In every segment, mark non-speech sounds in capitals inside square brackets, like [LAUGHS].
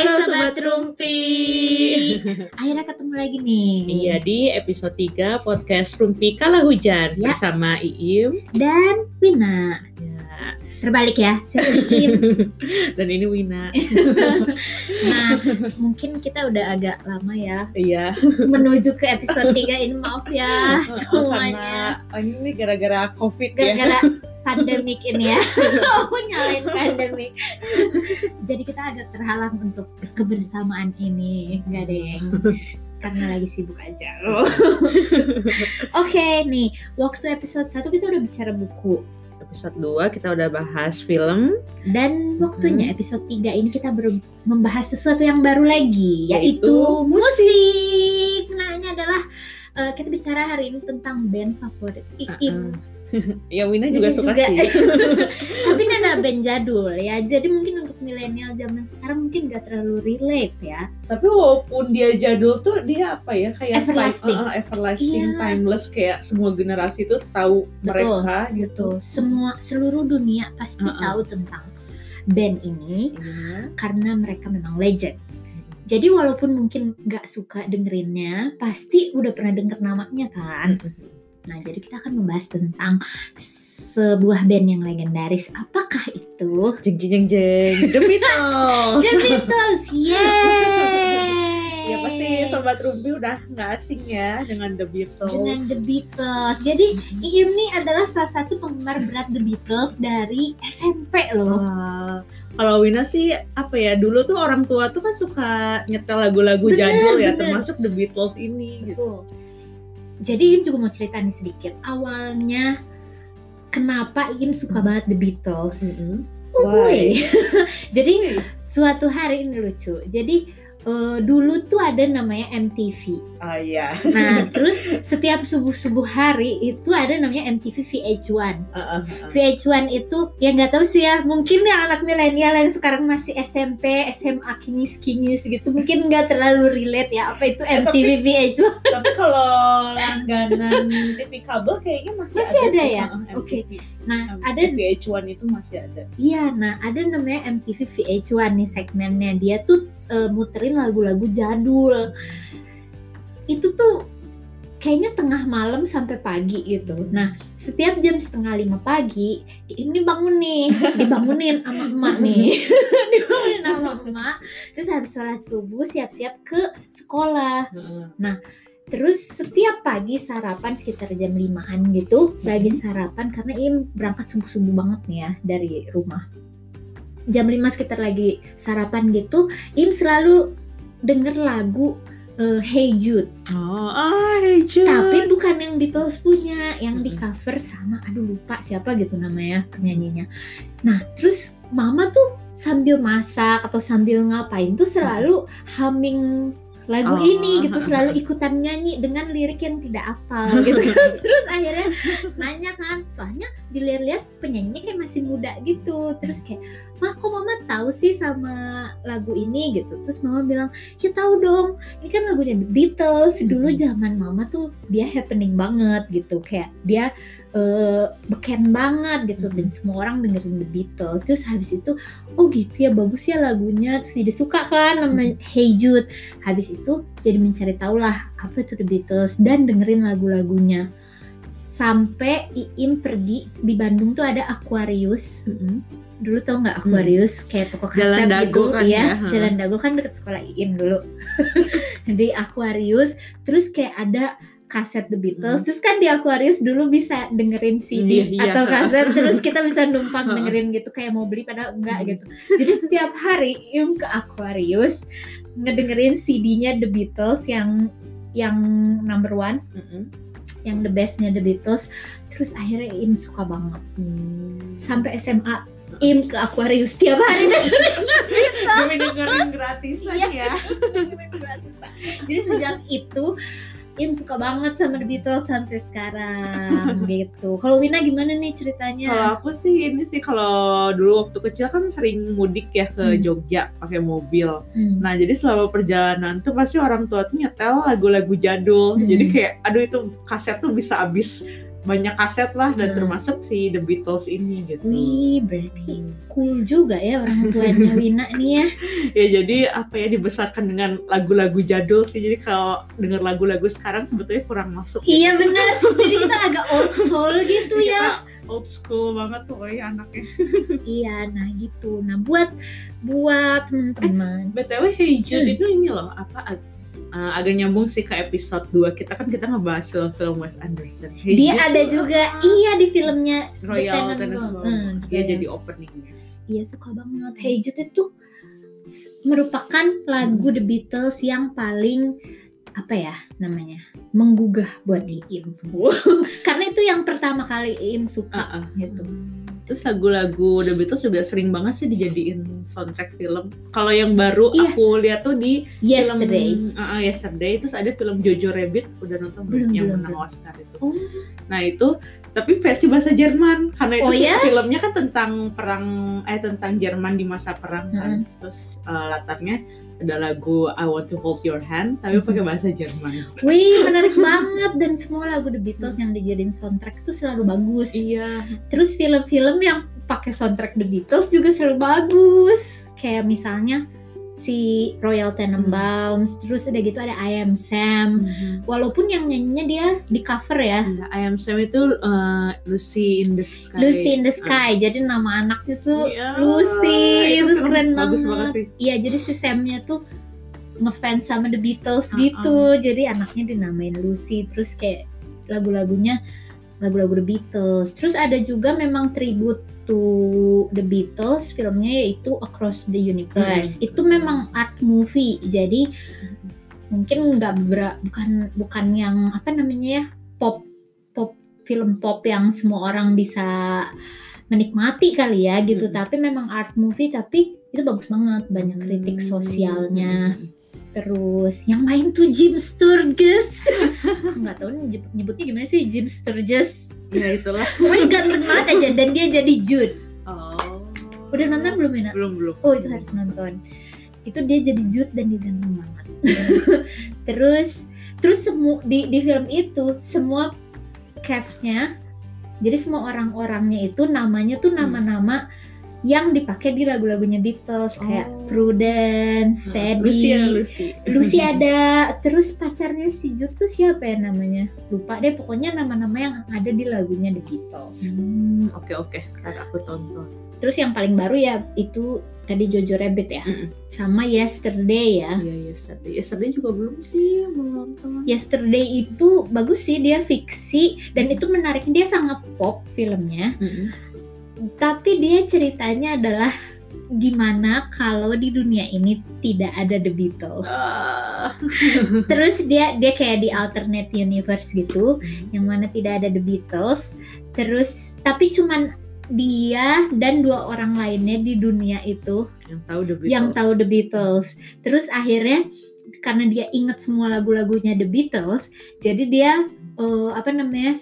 Hai Sobat Rumpi Akhirnya ketemu lagi nih Iya di episode 3 podcast Rumpi Kala Hujan Ya. bersama Iim Dan Wina ya. Terbalik ya [LAUGHS] saya Iim. dan ini Wina. [LAUGHS] Nah mungkin kita udah agak lama ya Iya. Menuju ke episode 3 ini maaf ya [LAUGHS] semuanya Karena oh, ini gara-gara COVID ya. Gara-gara pandemik ini ya. [LAUGHS] Oh nyalain pandemik. Jadi kita agak terhalang untuk kebersamaan ini. Enggak deh. Karena lagi sibuk aja. [LAUGHS] Oke nih, waktu episode 1 kita udah bicara buku. Episode 2 kita udah bahas film. Dan waktunya episode 3 ini kita membahas sesuatu yang baru lagi yaitu, Yaitu musik. Nah, ini adalah eh, kita bicara hari ini tentang band favorit Iim. Ya Wina Wina juga suka juga. sih. [LAUGHS] [LAUGHS] Tapi ini adalah band jadul ya. Jadi mungkin untuk milenial zaman sekarang mungkin gak terlalu relate ya. Tapi walaupun dia jadul tuh dia apa ya kayak Everlasting. time- uh, uh, everlasting, Iya. timeless kayak semua generasi tuh tahu Betul, mereka gitu. Betul. Semua seluruh dunia pasti Uh-uh. tahu tentang band ini Iya. karena mereka memang legend. Jadi walaupun mungkin nggak suka dengerinnya, pasti udah pernah denger namanya kan. Nah, jadi kita akan membahas tentang sebuah band yang legendaris. Apakah itu? Jeng jeng jeng jeng. The Beatles. The Beatles, yeay! Ya pasti sobat Rumpi udah nggak asing ya dengan The Beatles. dengan The Beatles. Jadi Iim nih adalah salah satu penggemar berat The Beatles dari SMP loh. Wah, kalau Wina sih apa ya dulu tuh orang tua tuh kan suka nyetel lagu-lagu jadul ya bener. termasuk The Beatles ini gitu. Jadi Iim juga mau cerita nih sedikit. Awalnya kenapa Iim suka banget The Beatles? Mm-mm. Oh, Why? gue. [LAUGHS] Jadi suatu hari ini lucu. Jadi eh, dulu tuh ada namanya MTV. Oh iya. Nah, [LAUGHS] terus setiap subuh-subuh hari itu ada namanya MTV VH1. Uh, uh, uh. VH1 itu ya nggak tahu sih ya, mungkin yang anak milenial yang sekarang masih SMP, SMA kinis-kinis gitu, mungkin nggak terlalu relate ya apa itu Eh, MTV VH1. Tapi kalau langganan TV kabel kayaknya masih, Masih ada sih. ya? Uh, uh, Oke. MTV. Nah, Um, ada VH1 itu masih ada. Iya, nah ada namanya MTV VH1 nih segmennya. Dia tuh eh, muterin lagu-lagu jadul. Itu tuh kayaknya tengah malam sampai pagi gitu. Nah, setiap jam setengah lima pagi, ini bangun nih, dibangunin sama emak nih. [LAUGHS] dibangunin sama emak. Terus habis sholat subuh siap-siap ke sekolah. Uh, Terus setiap pagi sarapan sekitar jam 5-an gitu, lagi sarapan karena Im berangkat subuh-subuh banget nih ya dari rumah. Jam 5 sekitar lagi sarapan gitu, Im selalu denger lagu eh, Hey Jude. Oh, ah, hey Jude. Tapi bukan yang Beatles punya, yang di cover sama aduh lupa siapa gitu namanya penyanyinya. Nah, terus mama tuh sambil masak atau sambil ngapain tuh selalu humming lagu Oh. ini gitu selalu ikutan nyanyi dengan lirik yang tidak hafal gitu kan [LAUGHS] terus akhirnya nanya kan soalnya dilihat-lihat penyanyinya kayak masih muda gitu terus kayak mah kok mama tahu sih sama lagu ini? Gitu. Terus mama bilang ya tahu dong ini kan lagunya The Beatles. Dulu Mhm. zaman mama tuh dia happening banget gitu. Kayak dia eh, beken banget gitu. Dan Mhm. semua orang dengerin The Beatles. Terus habis itu oh gitu ya bagus ya lagunya. Terus dia suka kan nama Hey Jude. Habis itu jadi mencari tahu lah apa itu The Beatles? Dan dengerin lagu-lagunya. Sampai Iim pergi di Bandung tuh ada Aquarius. Mm-mm. Dulu tau nggak Aquarius kayak toko kaset Jalan Dago gitu kan ya ya, ha. Jalan Dago kan deket sekolah Iin dulu [LAUGHS] di Aquarius terus kayak ada kaset The Beatles terus kan di Aquarius dulu bisa dengerin CD Iya, iya. atau kaset [LAUGHS] terus kita bisa numpang dengerin gitu kayak mau beli padahal enggak Hmm. gitu jadi setiap hari Im ke Aquarius ngedengerin CD-nya The Beatles yang yang number one Mm-mm. yang the bestnya The Beatles terus akhirnya Im suka banget Hmm. sampai SMA Im ke Aquarius tiap hari [LAUGHS] Demi dengerin gratisan Iya. ya. jadi sejak itu Im suka banget sama The Beatles sampai sekarang [LAUGHS] gitu kalau Wina gimana nih ceritanya Kalau aku sih ini sih kalau dulu waktu kecil kan sering mudik ya ke Hmm. Jogja pakai mobil. Hmm. Nah jadi selama perjalanan tuh pasti orang tua tuh nyetel lagu-lagu jadul. Hmm. Jadi kayak aduh itu kaset tuh bisa habis banyak kaset lah dan Hmm. termasuk si The Beatles ini gitu. Wih, berarti cool juga ya orang tuanya [LAUGHS] Wina nih ya. Ya jadi apa ya dibesarkan dengan lagu-lagu jadul sih. Jadi kalau denger lagu-lagu sekarang sebetulnya kurang masuk. Iya benar. Jadi kita agak old soul gitu Kita ya. old school banget pokoknya anaknya. [LAUGHS] Iya, nah gitu. Nah buat buat teman-teman. BTW Hey Jude Hmm. itu ini loh apa uh, agak nyambung sih ke episode 2 kita kan kita ngebahas film-film Wes Anderson. Hey Dia Jude ada juga, iya di filmnya Royal Tenenbaum. Hmm, Dia jadi openingnya. Iya suka banget. Hey Jude itu merupakan lagu The Beatles yang paling apa ya namanya menggugah buat Iim. [LAUGHS] Karena itu yang pertama kali Iim suka Ah, ah. gitu. Terus lagu-lagu The Beatles juga sering banget sih dijadiin soundtrack film. Kalau yang baru Iya. aku lihat tuh di Yesterday. film uh, uh, Yesterday terus ada film Jojo Rabbit udah nonton belum Belum, yang menang. Oscar itu. Oh. Nah itu tapi versi bahasa Jerman karena itu Oh, ya? filmnya kan tentang perang eh tentang Jerman di masa perang kan. Mm-hmm. Terus uh, latarnya ada lagu I Want to Hold Your Hand tapi Mhm. pakai bahasa Jerman. Wih menarik banget dan semua lagu The Beatles yang dijadiin soundtrack itu selalu bagus. Iya. Terus film-film yang pakai soundtrack The Beatles juga selalu bagus. Kayak misalnya si Royal Tenenbaums, terus udah gitu ada I Am Sam. Walaupun yang nyanyinya dia di cover ya, Iya, I Am Sam itu uh, Lucy in the Sky. Lucy in the Sky. Jadi nama anaknya tuh Iya, Lucy, itu terus film keren bagus banget. Iya, jadi si Samnya tuh ngefans sama The Beatles Uh-uh. gitu. Jadi anaknya dinamain Lucy. Terus kayak lagu-lagunya lagu-lagu The Beatles. Terus ada juga memang tribute to The Beatles filmnya yaitu Across the Universe. Hmm. Itu memang art movie. Jadi mungkin nggak bukan bukan yang apa namanya ya pop pop film pop yang semua orang bisa menikmati kali ya gitu Mm. tapi memang art movie tapi itu bagus banget banyak kritik sosialnya terus yang main tuh Jim Sturgess [LAUGHS] nggak tahu nih nyebut- nyebutnya gimana sih Jim Sturgess Ya itulah. [LAUGHS] pokoknya ganteng banget aja dan dia jadi Jude Oh. udah nonton belum Ina? Belum belum. Oh itu harus nonton. Itu dia jadi Jude dan dia ganteng banget. [LAUGHS] terus terus semua di di film itu semua castnya jadi semua orang-orangnya itu namanya tuh nama-nama yang dipakai di lagu-lagunya Beatles kayak Oh. Prudence, Sadie, Lucy ya Lucy. Lucy [LAUGHS] ada, terus pacarnya si Jude tuh siapa ya namanya? Lupa deh, pokoknya nama-nama yang ada di lagunya The Beatles. Hmm, oke oke. Ntar aku tonton. Terus yang paling baru ya itu tadi Jojo Rabbit ya, Mm-mm. sama Yesterday ya. Iya yesterday. Yesterday juga belum sih belum nonton. Yesterday itu bagus sih dia fiksi dan itu menarik dia sangat pop filmnya. Mm-mm. Tapi dia ceritanya adalah gimana kalau di dunia ini tidak ada The Beatles. Ah. [LAUGHS] Terus dia dia kayak di alternate universe gitu, yang mana tidak ada The Beatles. Terus tapi cuman dia dan dua orang lainnya di dunia itu yang tahu The Beatles. yang tahu The Beatles. Terus akhirnya karena dia ingat semua lagu-lagunya The Beatles, jadi dia eh, apa namanya?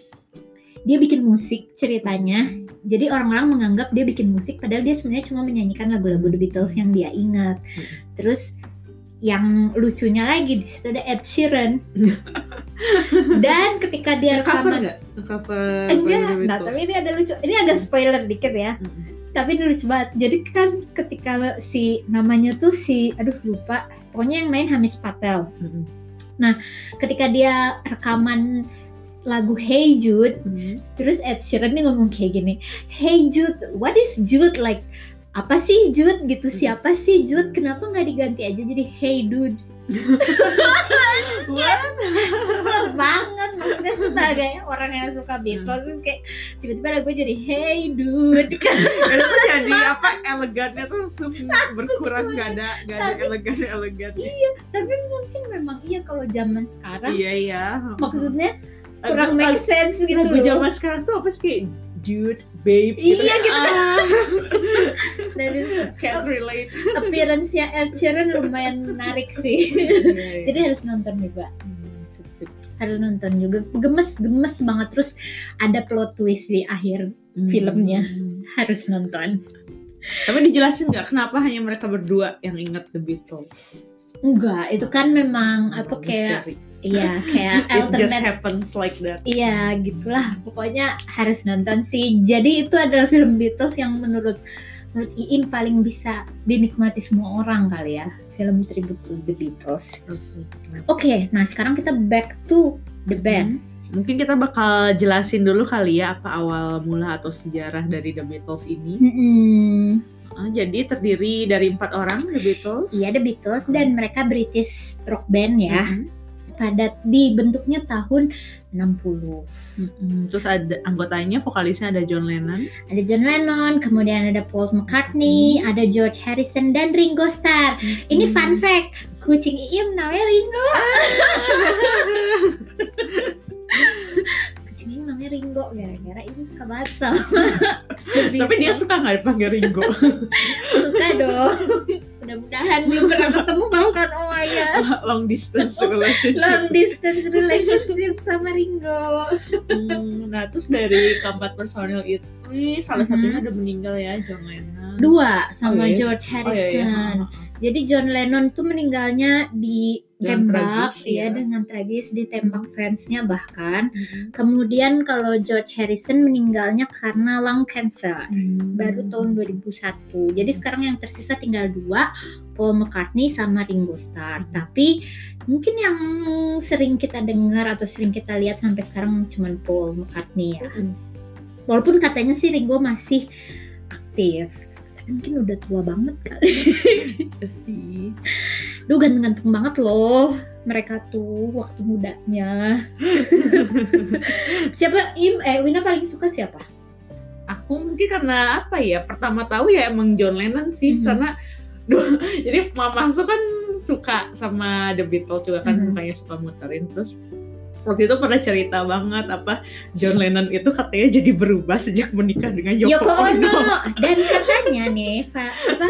Dia bikin musik ceritanya. Jadi orang-orang menganggap dia bikin musik padahal dia sebenarnya cuma menyanyikan lagu-lagu The Beatles yang dia ingat. Terus yang lucunya lagi di situ ada Ed Sheeran. [LAUGHS] Dan ketika dia cover rekaman nggak? Cover enggak, nah tapi ini ada lucu. Ini agak spoiler dikit ya Mm-mm. tapi ini lucu banget jadi kan ketika si namanya tuh si aduh lupa pokoknya yang main Hamis Patel Mm-mm. ketika dia rekaman lagu Hey Jude. Mm-mm. terus Ed Sheeran nih ngomong kayak gini Hey Jude what is Jude like? Apa sih Jude gitu? Siapa sih Jude? Kenapa nggak diganti aja jadi Hey Dude? [LAUGHS] Sebel banget maksudnya sebagai orang yang suka Beatles terus kayak tiba-tiba ada gue jadi Hey Dude. Kan [LAUGHS] itu jadi apa elegannya tuh [LAUGHS] langsung berkurang nggak ada nggak ada elegan elegannya tapi mungkin memang iya kalau zaman sekarang. Iya iya. Maksudnya Lagu- kurang make sense gitu lagu loh. zaman sekarang tuh apa sih kayak dude babe Iya, gitu. ah, [LAUGHS] Dan itu can't relate [LAUGHS] appearance-nya Ed Sheeran lumayan menarik sih. [LAUGHS] Iya, Jadi harus nonton juga. Hmm, sip, sip. Harus nonton juga. Gemes, gemes banget terus ada plot twist di akhir. Hmm. Filmnya. Harus nonton. tapi dijelasin nggak kenapa hanya mereka berdua yang ingat The Beatles Enggak, itu kan memang apa kayak misteri. Iya, kayak [LAUGHS] It just alternate happens like that. Iya gitulah pokoknya harus nonton sih jadi itu adalah [LAUGHS] film Beatles yang menurut menurut Iim paling bisa dinikmati semua orang kali ya film tribute to the Beatles oke nah sekarang kita back to the band Mungkin kita bakal jelasin dulu kali ya apa awal mula atau sejarah dari The Beatles ini. Mm-mm. Ah, jadi terdiri dari empat orang The Beatles. iya The Beatles dan mereka British rock band ya Mhm. Pada dibentuknya tahun 60 Mhm. Terus ada anggotanya, vokalisnya ada John Lennon. ada John Lennon kemudian ada Paul McCartney ada George Harrison dan Ringo Starr ini Hmm. fun fact kucing Iim namanya Ringo [LAUGHS] namanya Ringo gara-gara Iim suka banget sama [LAUGHS] Tapi dia suka nggak dipanggil Ringo? [LAUGHS] suka dong mudah-mudahan belum pernah ketemu bahkan oh god Long distance relationship. long distance relationship sama Ringo Hmm, nah terus dari keempat personil itu, nih, salah Mhm. satunya udah meninggal ya John Lennon. dua sama Oh, iya. George Oh, iya, Harrison iya. jadi John Lennon tuh meninggalnya Dengan ditembak tragis, ya ya. dengan tragis ditembak fansnya bahkan Mhm. kemudian kalau George Harrison meninggalnya karena lung cancer Hmm. baru tahun 2001. Jadi sekarang yang tersisa tinggal dua, Paul McCartney sama Ringo Starr. Tapi mungkin yang sering kita dengar atau sering kita lihat sampai sekarang cuma Paul McCartney ya. Mhm. Walaupun katanya sih Ringo masih aktif. Tapi mungkin udah tua banget kali. Iya sih. Duh ganteng-ganteng banget loh mereka tuh waktu mudanya. [LAUGHS] siapa Im eh Wina paling suka siapa? Aku mungkin karena apa ya? Pertama tahu ya emang John Lennon sih Mhm. karena duh, [LAUGHS] jadi mama tuh kan suka sama The Beatles juga kan Mhm. makanya suka muterin terus waktu itu pernah cerita banget apa John Lennon itu katanya jadi berubah sejak menikah dengan Yoko, Yoko Ono. Ono. dan katanya nih apa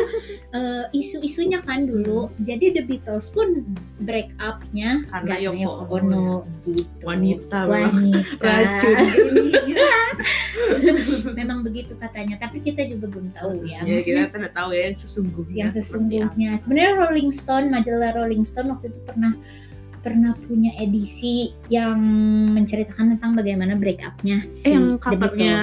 eh, isu-isunya kan dulu jadi The Beatles pun break up-nya Karena Yoko Yoko Ono, Ono gitu. Wanita wanita. racun. [LAUGHS] Memang begitu katanya tapi kita juga belum tahu ya ya. maksudnya kita tidak tahu ya yang sesungguhnya yang sesungguhnya. sebenarnya Rolling Stone majalah Rolling Stone waktu itu pernah pernah punya edisi yang menceritakan tentang bagaimana break up-nya si eh yang covernya.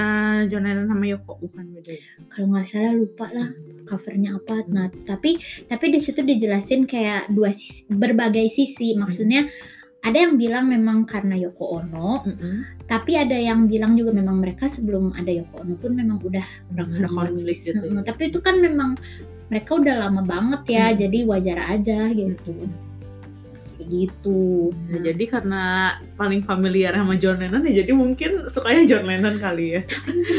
John Lennon sama Yoko bukan beda ya? kalau nggak salah lupa lah covernya apa nah tapi tapi di situ dijelasin kayak dua sisi berbagai sisi maksudnya ada yang bilang memang karena Yoko Ono Mm-mm. tapi ada yang bilang juga memang mereka sebelum ada Yoko Ono pun memang udah kurang Ada konflik gitu ya. Tapi itu kan memang mereka udah lama banget ya Hmm. jadi wajar aja gitu Kayak gitu Nah, jadi karena paling familiar sama John Lennon ya jadi mungkin sukanya John Lennon kali ya.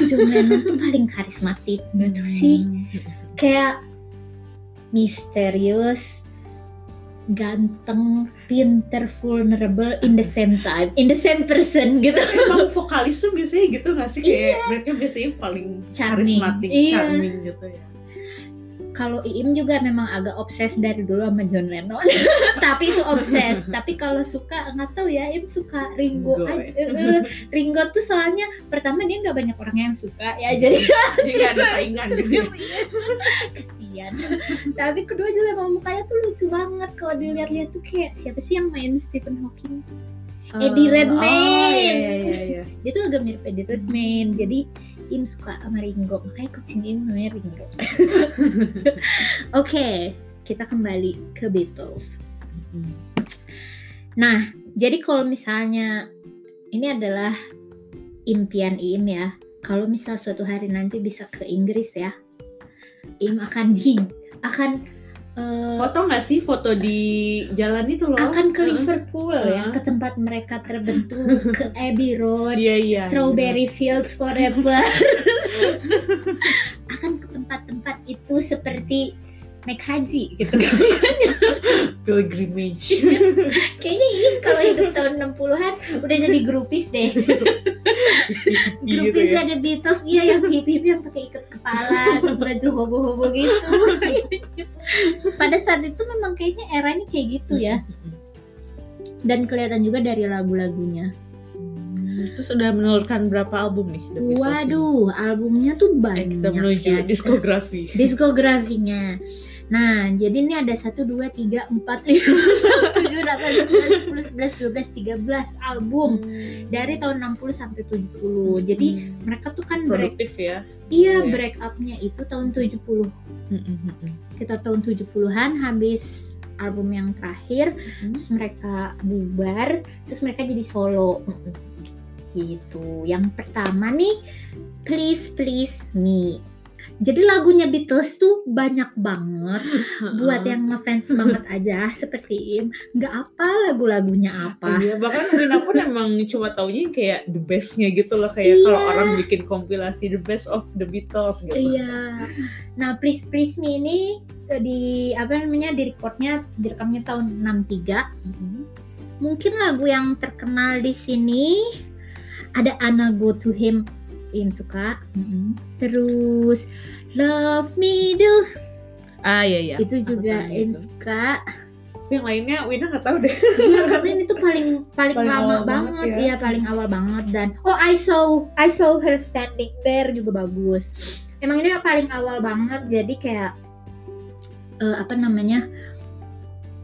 John Lennon tuh paling karismatik gitu sih [LAUGHS] kayak misterius ganteng pinter vulnerable in the same time in the same person gitu Emang vokalis tuh biasanya gitu gak sih? Kayak mereka biasanya paling Charming. karismatik, Iya. charming gitu ya. Kalau Iim juga memang agak obses dari dulu sama John Lennon. [LAUGHS] Tapi itu obses. Tapi kalau suka nggak tahu ya Iim suka Ringo Ringo, aja. ya. Eh, Ringo tuh soalnya pertama dia nggak banyak orang yang suka ya jadi Jadi gak ada saingan. [LAUGHS] Gitu. kesian. Tapi kedua juga emang mukanya tuh lucu banget. Kalau dilihat-lihat tuh kayak siapa sih yang main Stephen Hawking? Tuh Eddie Eh, Redmayne. Oh iya iya iya. dia tuh agak mirip Eddie Redmayne. Jadi Im suka sama Ringo. Makanya kucing Im namanya Ringo. [LAUGHS] Oke kita kembali ke Beatles. Nah jadi kalau misalnya ini adalah impian Im ya. Kalau misal suatu hari nanti bisa ke Inggris ya Im akan di akan eh, Foto gak sih foto di jalan itu loh? akan ke. Liverpool ya Heeh. ke tempat mereka terbentuk [LAUGHS] ke Abbey Road Iya iya. Strawberry Fields Forever [LAUGHS] akan ke tempat-tempat itu seperti naik haji gitu [LAUGHS] Pilgrimage. [LAUGHS] kayaknya ini kalau hidup tahun 60-an udah jadi grupis deh gitu [LAUGHS] grupis ya. ada Beatles iya yang hippie yang pakai ikat kepala terus baju hobo-hobo gitu pada saat itu memang kayaknya eranya kayak gitu ya dan kelihatan juga dari lagu-lagunya Terus udah menelurkan berapa album nih? The Beatles ini? Waduh, albumnya tuh Eh, banyak kita menuju ya. diskografi. diskografinya. Nah, jadi ini ada 1, 2, 3, 4, 5, 6, 7, 8, 9, 10, 11, 12, 13 album dari tahun 60 sampai 70. Jadi Hmm. mereka tuh kan break, produktif ya. iya ya. break up-nya itu tahun 70. Hmm, hmm, hmm, hmm. Kita tahun 70-an habis album yang terakhir, Hmm. terus mereka bubar, terus mereka jadi solo. Gitu. Yang pertama nih, Please Please Me. Jadi lagunya Beatles tuh banyak banget. [LAUGHS] Buat yang ngefans banget [LAUGHS] aja seperti Im. Nggak apa lagu-lagunya apa. Iya, bahkan Rina pun emang cuma taunya kayak the bestnya gitu loh. Kayak kalau Iya. orang bikin kompilasi the best of the Beatles gitu. iya. Nah please please me ini eh, di apa namanya di recordnya direkamnya tahun 63 Mhm. mungkin lagu yang terkenal di sini ada Anna Go to Him Im suka Mhm. terus Love Me Do Ah iya iya. itu juga tahu Im itu. suka Tapi yang lainnya Wina nggak tahu deh. Iya karena ini tuh paling paling, Paling lama banget, ya. iya paling awal banget dan oh I saw I saw her standing there juga bagus. Emang ini paling awal banget jadi kayak eh, apa namanya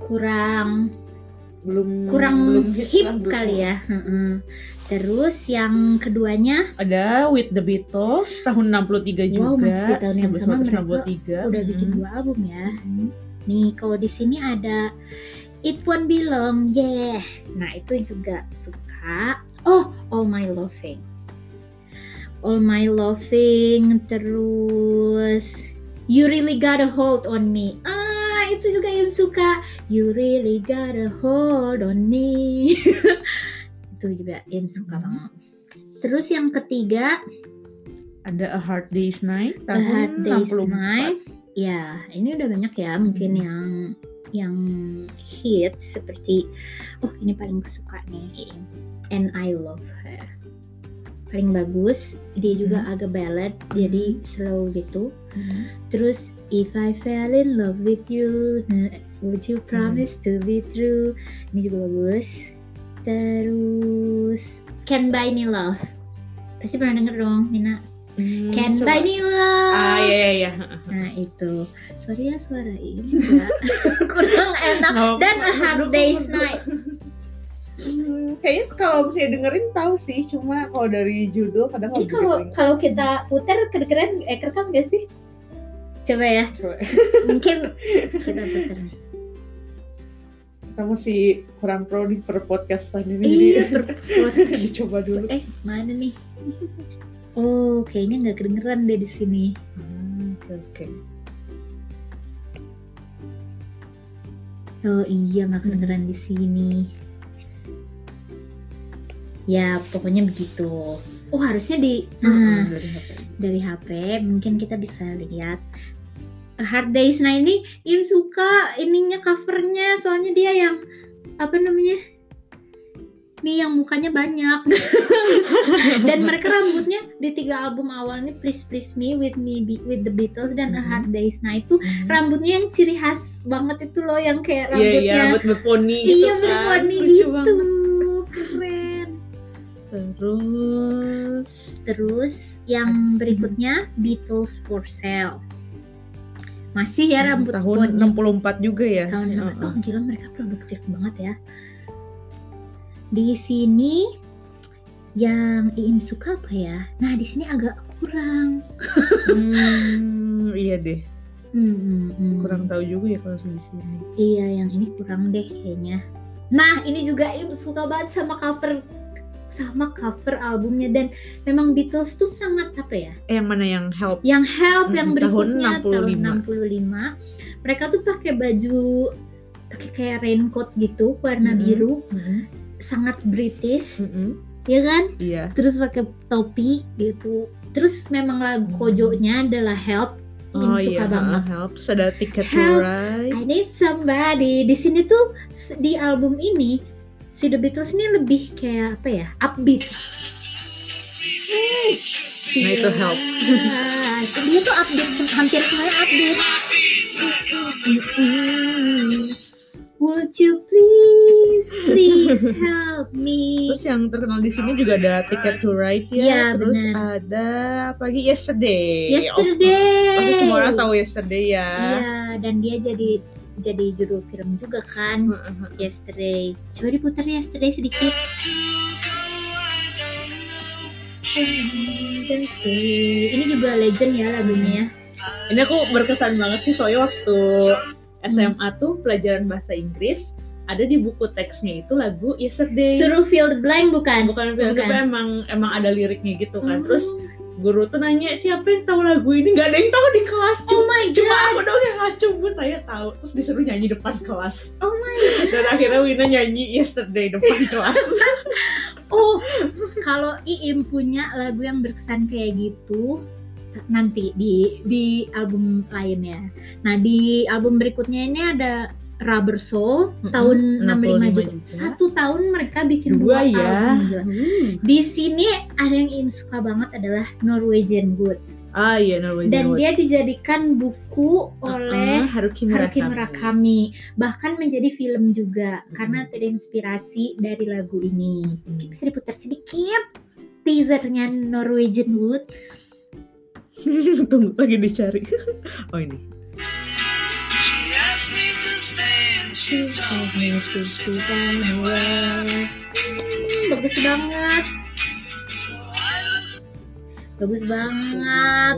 kurang Belum kurang belum hip lah, belum. kali ya. Heeh. Terus yang keduanya Ada With the Beatles tahun 63 juga. Wow, masih di tahun yang sama mereka 1963. udah bikin Mhm. dua album ya. Mhm. Nih kalau di sini ada It Won't Be Long, yeah. Nah itu juga suka. Oh, All My Loving. All My Loving, terus You Really Got a Hold on Me. Ah, itu juga yang suka. You Really Got a Hold on Me. [LAUGHS] itu juga yang suka Hmm. banget. Terus yang ketiga Ada A Hard Day's Night A tahun Hard Day's 64. Night. Ya, ini udah banyak ya mungkin Hmm. yang yang hits seperti oh ini paling suka nih And I Love Her. Paling bagus, dia juga Hmm. agak ballad jadi slow gitu. Mhm. Terus If I fell in love with you, would you promise to be true? Ini juga bagus. Terus Can Buy Me Love. Pasti pernah denger dong, Mina. Hmm, Can coba. Buy Me Love. Ah iya iya iya. Nah itu Sorry ya suara ini [LAUGHS] Kurang enak Nggak Dan A Hard duduk, Day's. Night Hmm, kayaknya kalau misalnya dengerin tahu sih, cuma kalau dari judul kadang Ini kalau kalau kita putar kedengeran eh kerekam gak sih? Coba ya. Coba. Mungkin [LAUGHS] kita putar nih kita masih kurang pro di per podcastan ini Iya jadi per- [LAUGHS] dicoba dulu. Eh mana nih Oh kayaknya nggak kedengeran deh di sini Hmm, Oke oke. Oh iya nggak kedengeran di sini Ya pokoknya begitu Oh harusnya di Hmm, Nah dari HP. dari HP mungkin kita bisa lihat Hard Day's Night ini Im suka ininya covernya soalnya dia yang apa namanya nih yang mukanya banyak [LAUGHS] dan mereka rambutnya di tiga album awal ini Please Please Me with Me Be- with the Beatles dan A Mhm. Hard Day's Night tuh Hmm. rambutnya yang ciri khas banget itu loh yang kayak Iya iya rambutnya rambut berponi gitu iya kan. berwarna Lucu gitu banget. keren Terus Terus yang berikutnya Beatles for Sale. Masih ya rambut tahun poni. 64 juga ya. Tahun Heeh. 60. Oh gila mereka produktif banget ya. Di sini yang Iim suka apa ya? Nah di sini agak kurang. [LAUGHS] Hmm, iya deh. Hmm, hmm, hmm. Kurang tahu juga ya kalau di sini. Iya yang ini kurang deh kayaknya. Nah ini juga Iim suka banget sama cover sama cover albumnya dan memang Beatles tuh sangat apa ya? Eh yang mana yang help? yang help yang Mm, tahun berikutnya tahun 65. 65 mereka tuh pakai baju pakai kayak raincoat gitu warna Mm. biru Mm-mm. sangat British Mm-mm. ya kan Iya. terus pakai topi gitu terus memang lagu Hmm. kojonya adalah help Oh ini suka iya, banget help. Ada ticket to Help. ride. I need somebody di sini tuh di album ini si The Beatles ini lebih kayak apa ya upbeat Nah, itu help. Iya, dia tuh upbeat hampir semuanya upbeat Would you please please [LAUGHS] help me. Terus yang terkenal di sini juga ada Ticket to Ride ya. Iya, Terus benar. ada apa lagi Yesterday. Yesterday. Oh, pasti semua orang tahu Yesterday ya. Iya, dan dia jadi jadi judul film juga kan. Heeh. Yesterday. Coba diputar Yesterday sedikit. Ini juga legend ya lagunya ya. Ini aku berkesan banget sih soalnya waktu SMA tuh pelajaran bahasa Inggris ada di buku teksnya itu lagu Yesterday. Suruh fill the blank bukan? bukan film Bukan. tapi emang emang ada liriknya gitu kan. Hmm. Terus guru tuh nanya siapa yang tahu lagu ini? Nggak ada yang tahu di kelas. Oh my cuma god. aku dong yang ngacu bu saya tahu. Terus disuruh nyanyi depan kelas. Oh my dan akhirnya Wina nyanyi yesterday depan [LAUGHS] kelas. Oh, kalau Iim punya lagu yang berkesan kayak gitu nanti di di album lainnya. Nah, di album berikutnya ini ada Rubber Soul Mm-mm, tahun 65 65 juga. juga. Satu tahun mereka bikin Dua dua, ya. album gila. Hmm. Di sini ada yang Iim suka banget adalah Norwegian Wood ah iya Norwegian dan Wood. dia dijadikan buku oleh Ah, Haruki Haruki Murakami. Murakami bahkan menjadi film juga Mm-mm. karena terinspirasi dari lagu ini. Mungkin bisa diputar sedikit teasernya Norwegian Wood [LAUGHS] Tunggu lagi dicari. [LAUGHS] Oh ini. She told me to sit Hmm, bagus banget bagus banget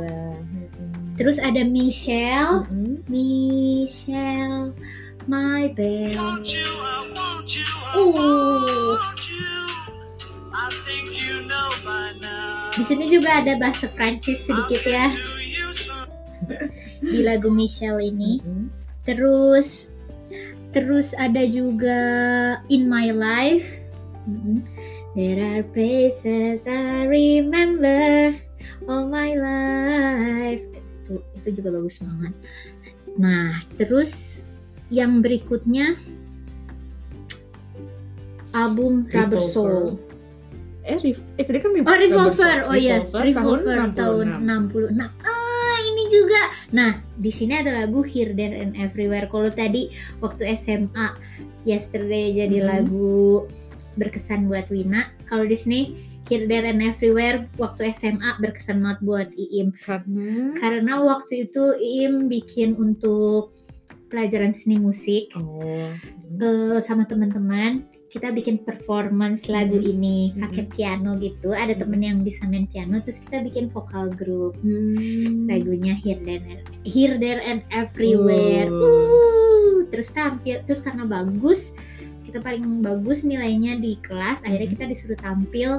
terus ada Michelle Mm-mm. Michelle my belle Oh. now. di sini juga ada bahasa Prancis sedikit ya di lagu Michelle ini Mm-mm. terus terus ada juga In My Life Mm-mm. There are places I remember all my life. Itu, itu juga bagus banget. Nah, terus yang berikutnya album Rubber Revolver. Soul. Eh, eh tadi kan Oh, Revolver. Oh iya, Revolver Revolver tahun 66. 66. Juga. Nah, di sini ada lagu Here There and Everywhere. Kalau tadi waktu SMA Yesterday jadi Mhm. lagu berkesan buat Wina. Kalau di sini Here There and Everywhere waktu SMA berkesan banget buat Iim. Karena Karena waktu itu Iim bikin untuk pelajaran seni musik oh. eh, sama teman-teman kita bikin performance lagu Mhm. ini Mhm. pakai piano gitu ada Mhm. temen yang bisa main piano terus kita bikin vokal grup Hmm. lagunya Here There and Here There and Everywhere Oh. Uh, terus tampil terus karena bagus kita paling bagus nilainya di kelas akhirnya Mhm. kita disuruh tampil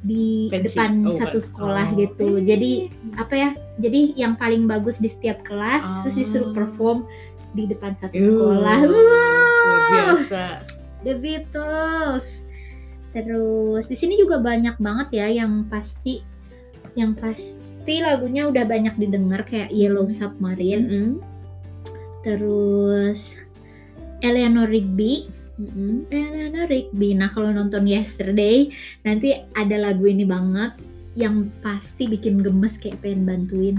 di Pensi. depan Oh, satu sekolah Oh. gitu jadi apa ya jadi yang paling bagus di setiap kelas terus disuruh Ah. perform di depan satu Uh, sekolah luar Wow. biasa. The Beatles. Terus di sini juga banyak banget ya yang pasti yang pasti lagunya udah banyak didengar kayak Yellow Submarine, Mm-mm. terus Eleanor Rigby, Mm-mm. Eleanor Rigby. Nah, kalau nonton Yesterday nanti ada lagu ini banget yang pasti bikin gemes kayak pengen bantuin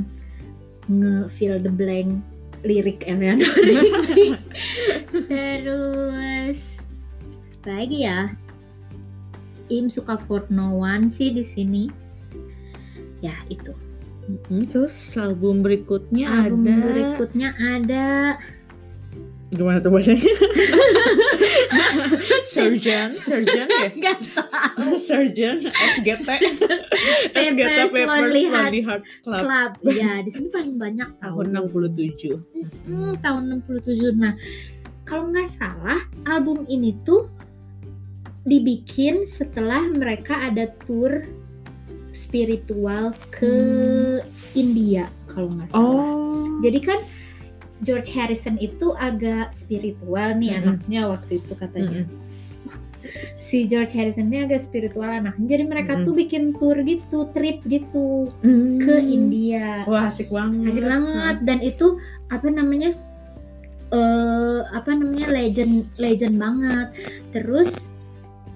nge-fill the blank lirik Eleanor Rigby. [LAUGHS] Terus lagi ya? Im suka For No One sih di sini. Ya itu. Mm-mm. Terus album berikutnya Album ada berikutnya ada gimana tuh bahasanya? [LAUGHS] Surgeon, Surgeon ya? [LAUGHS] Gak tahu. Surgeon, SGT, SGT [LAUGHS] Papers, Lonely Hearts Hearts Club Club. Ya di sini paling banyak tahun tahun 67. Hmm, tahun 67. Nah, kalau nggak salah album ini tuh dibikin setelah mereka ada tour spiritual ke India kalau nggak salah. Oh. Jadi kan George Harrison itu agak spiritual nih Mm-mm. anaknya waktu itu katanya. Mm-mm. Si George Harrison ini agak spiritual anaknya. Jadi mereka Mm-mm. tuh bikin tour gitu, trip gitu Mm. ke India. Wah asik banget. Asik banget dan itu apa namanya? eh apa namanya legend legend banget. Terus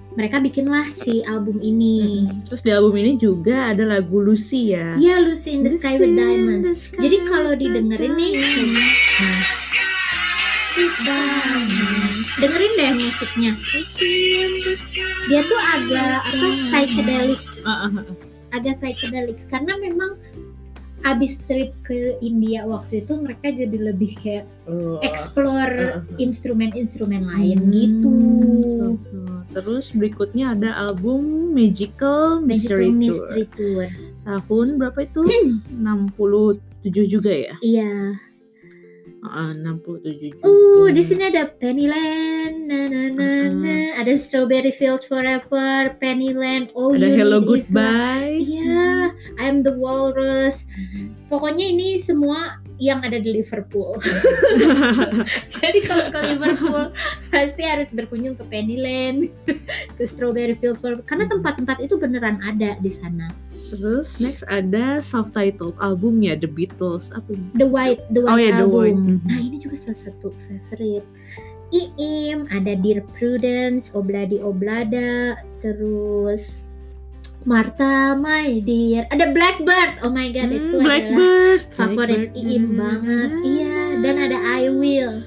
mereka bikinlah si album ini. Terus di album ini juga ada lagu Lucy ya. Iya Lucy in the Sky with Lucy in the Diamonds. Sky Jadi kalau with didengerin nih kayaknya- dengerin deh musiknya dia tuh agak apa psychedelic ah. agak psychedelic karena memang abis trip ke India waktu itu mereka jadi lebih kayak Oh. explore uh, uh. instrumen-instrumen lain Hmm, gitu so, so. Terus berikutnya ada album Magical Mystery, Magical Tour. Mystery Tour Tahun berapa itu? 67 juga ya? iya Ah, 67 juga. Uh, di sini ada Pennyland, na na na na. ada Strawberry Fields Forever, Pennyland, All ada You Hello Need. Goodbye. Iya, I'm the Walrus. Pokoknya ini semua yang ada di Liverpool. [LAUGHS] Jadi kalau ke Liverpool pasti harus berkunjung ke Pennyland, [LAUGHS] ke Strawberry Fields Forever, karena tempat-tempat itu beneran ada di sana. Terus next ada self-titled albumnya The Beatles. Apa ini? The White, The White Oh The Album. White. Mhm. Nah ini juga salah satu favorite. Iim, ada Dear Prudence, Obladi Oblada, terus Martha, My Dear, ada Blackbird. Oh my god, Hmm, itu adalah Blackbird. favorit Blackbird. Iim banget. Iya, dan ada I Will.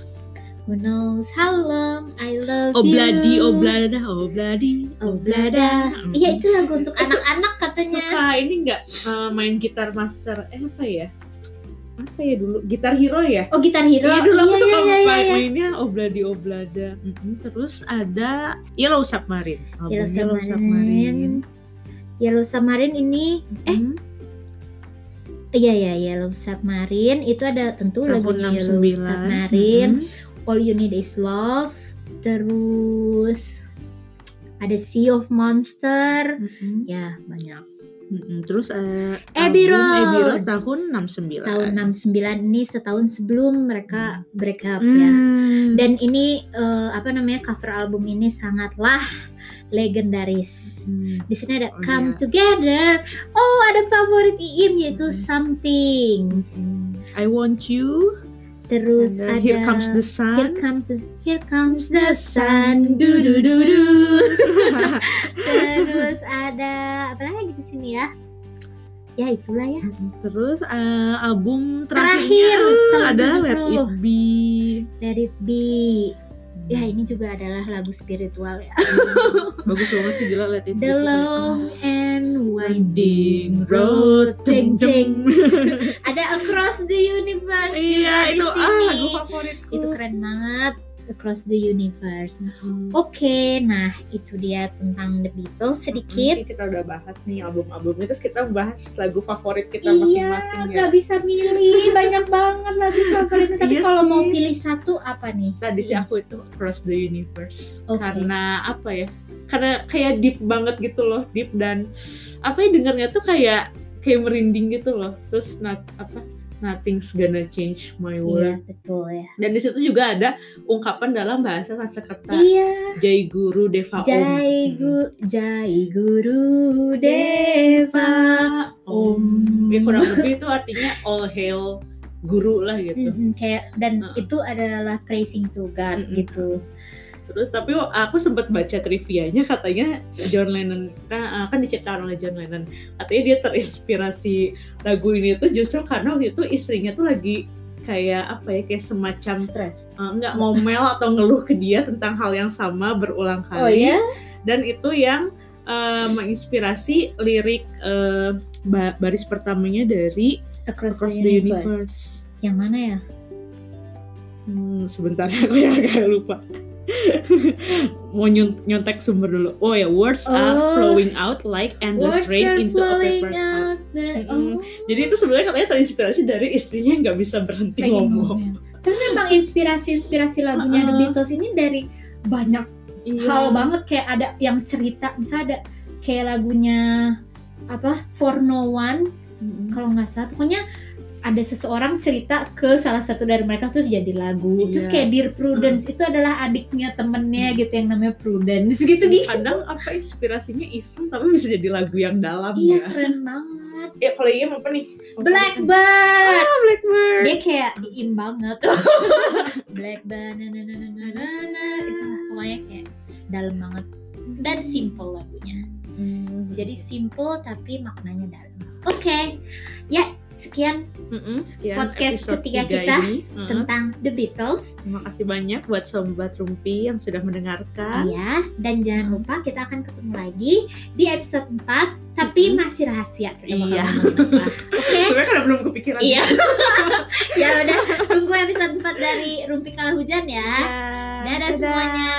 Who knows how long I love Obladi, you. Oblada, Obladi, Oblada. Hmm. Iya itu lagu untuk Su- anak-anak katanya. Suka ini nggak eh, main gitar master? Eh apa ya? Apa ya dulu? Gitar Hero ya? Oh Gitar Hero. Iya dulu aku Iya, suka iya, iya, main iya. mainnya Obladi Oblada. Mm-mm. Terus ada Yellow Submarine. Album Yellow Yellow Submarine. Submarine. Yellow Submarine ini eh Mm. Iya ya Yellow Submarine itu ada tentu lagunya Yellow 69. Submarine, Mm-mm. All You Need Is Love, terus ada Sea of Monster, Mm-mm. ya banyak. Mm-mm. Terus eh, Abbey Road. Tahun 69. Tahun 69 ini setahun sebelum mereka break up ya. Hmm. Dan ini eh, apa namanya cover album ini sangatlah legendaris. Hmm. Di sini ada Oh, Come iya. Together. Oh, ada favorit Iim yaitu Hmm. Something. I want you. Terus And ada Here comes the sun. Here comes the, here comes the sun. Du du du du. [LAUGHS] Terus ada apa lagi di sini ya? Ya itulah ya. Terus eh, album Terakhir, tahun ada Let 70. It Be. Let it be. Ya ini juga adalah lagu spiritual ya. Bagus banget sih gila Let It Be. The long and Winding road. road. Jeng Jeng, jeng. [LAUGHS] jeng. Ada Across the Universe. Iya itu ah lagu favoritku. Itu keren banget. Across the Universe. Hmm. Oke, nah itu dia tentang The Beatles sedikit. Oke, kita udah bahas nih album-albumnya terus kita bahas lagu favorit kita Iya, masing-masing ya. nggak bisa milih banyak banget lagu favoritnya. Tapi Iya kalau mau pilih satu apa nih? Tadi sih aku itu Across the Universe Oke. karena apa ya? Karena kayak deep banget gitu loh, deep dan apa ya dengarnya tuh kayak kayak merinding gitu loh. Terus not, apa Nothing's gonna change my Iya world. betul ya. Dan di situ juga ada ungkapan dalam bahasa Sanskerta. Iya. Jai Guru Deva Om. Jai gu, Jai Guru Deva Om. Ya kurang lebih itu artinya all hail guru lah gitu. Mm-mm, kayak dan Heeh. itu adalah praising to God Mm-mm. gitu. Terus tapi aku sempat baca trivianya katanya John Lennon kan kan diciptakan oleh John Lennon. Katanya dia terinspirasi lagu ini tuh justru karena waktu itu istrinya tuh lagi kayak apa ya kayak semacam Stres. eh, nggak ngomel atau ngeluh ke dia tentang hal yang sama berulang Oh kali. ya? Dan itu yang eh, menginspirasi lirik ba- baris pertamanya dari Across, Across the, the Universe. Universe. Yang mana ya? Hmm, sebentar [LAUGHS] aku ya agak lupa. [LAUGHS] Mau nyont- nyontek sumber dulu. Oh ya, words are Oh. flowing out like endless Words rain are into a paper cup. the- oh. Jadi itu sebenarnya katanya terinspirasi dari istrinya yang nggak bisa berhenti Lagi ngomong. Tapi memang inspirasi-inspirasi lagunya The Uh-uh. Beatles ini dari banyak Iya. hal banget kayak ada yang cerita misalnya ada kayak lagunya apa For No One Mm-mm. kalau nggak salah pokoknya ada seseorang cerita ke salah satu dari mereka terus jadi lagu Iya. terus kayak Dear Prudence itu adalah adiknya temennya gitu yang namanya Prudence gitu gitu Kadang apa inspirasinya iseng tapi bisa jadi lagu yang dalam iya ya. keren banget Ya kalau iya apa nih? Blackbird Ah, Blackbird. dia kayak im banget [LAUGHS] Blackbird na, na, na, na, na, na, na. itu pokoknya kayak dalam banget dan simple lagunya Hmm. jadi simple tapi maknanya dalam oke ya sekian Mm-mm, sekian Podcast ketiga tiga kita ini. Mm. tentang The Beatles. Terima kasih banyak buat sobat Rumpi yang sudah mendengarkan. Iya, dan jangan lupa kita akan ketemu lagi di episode 4 tapi Mm-mm. masih rahasia kita Iya. [LAUGHS] Oke. Sebenarnya karena belum kepikiran. Iya. [LAUGHS] ya udah, tunggu episode 4 dari Rumpi Kala Hujan ya. Ya, Dadah semuanya.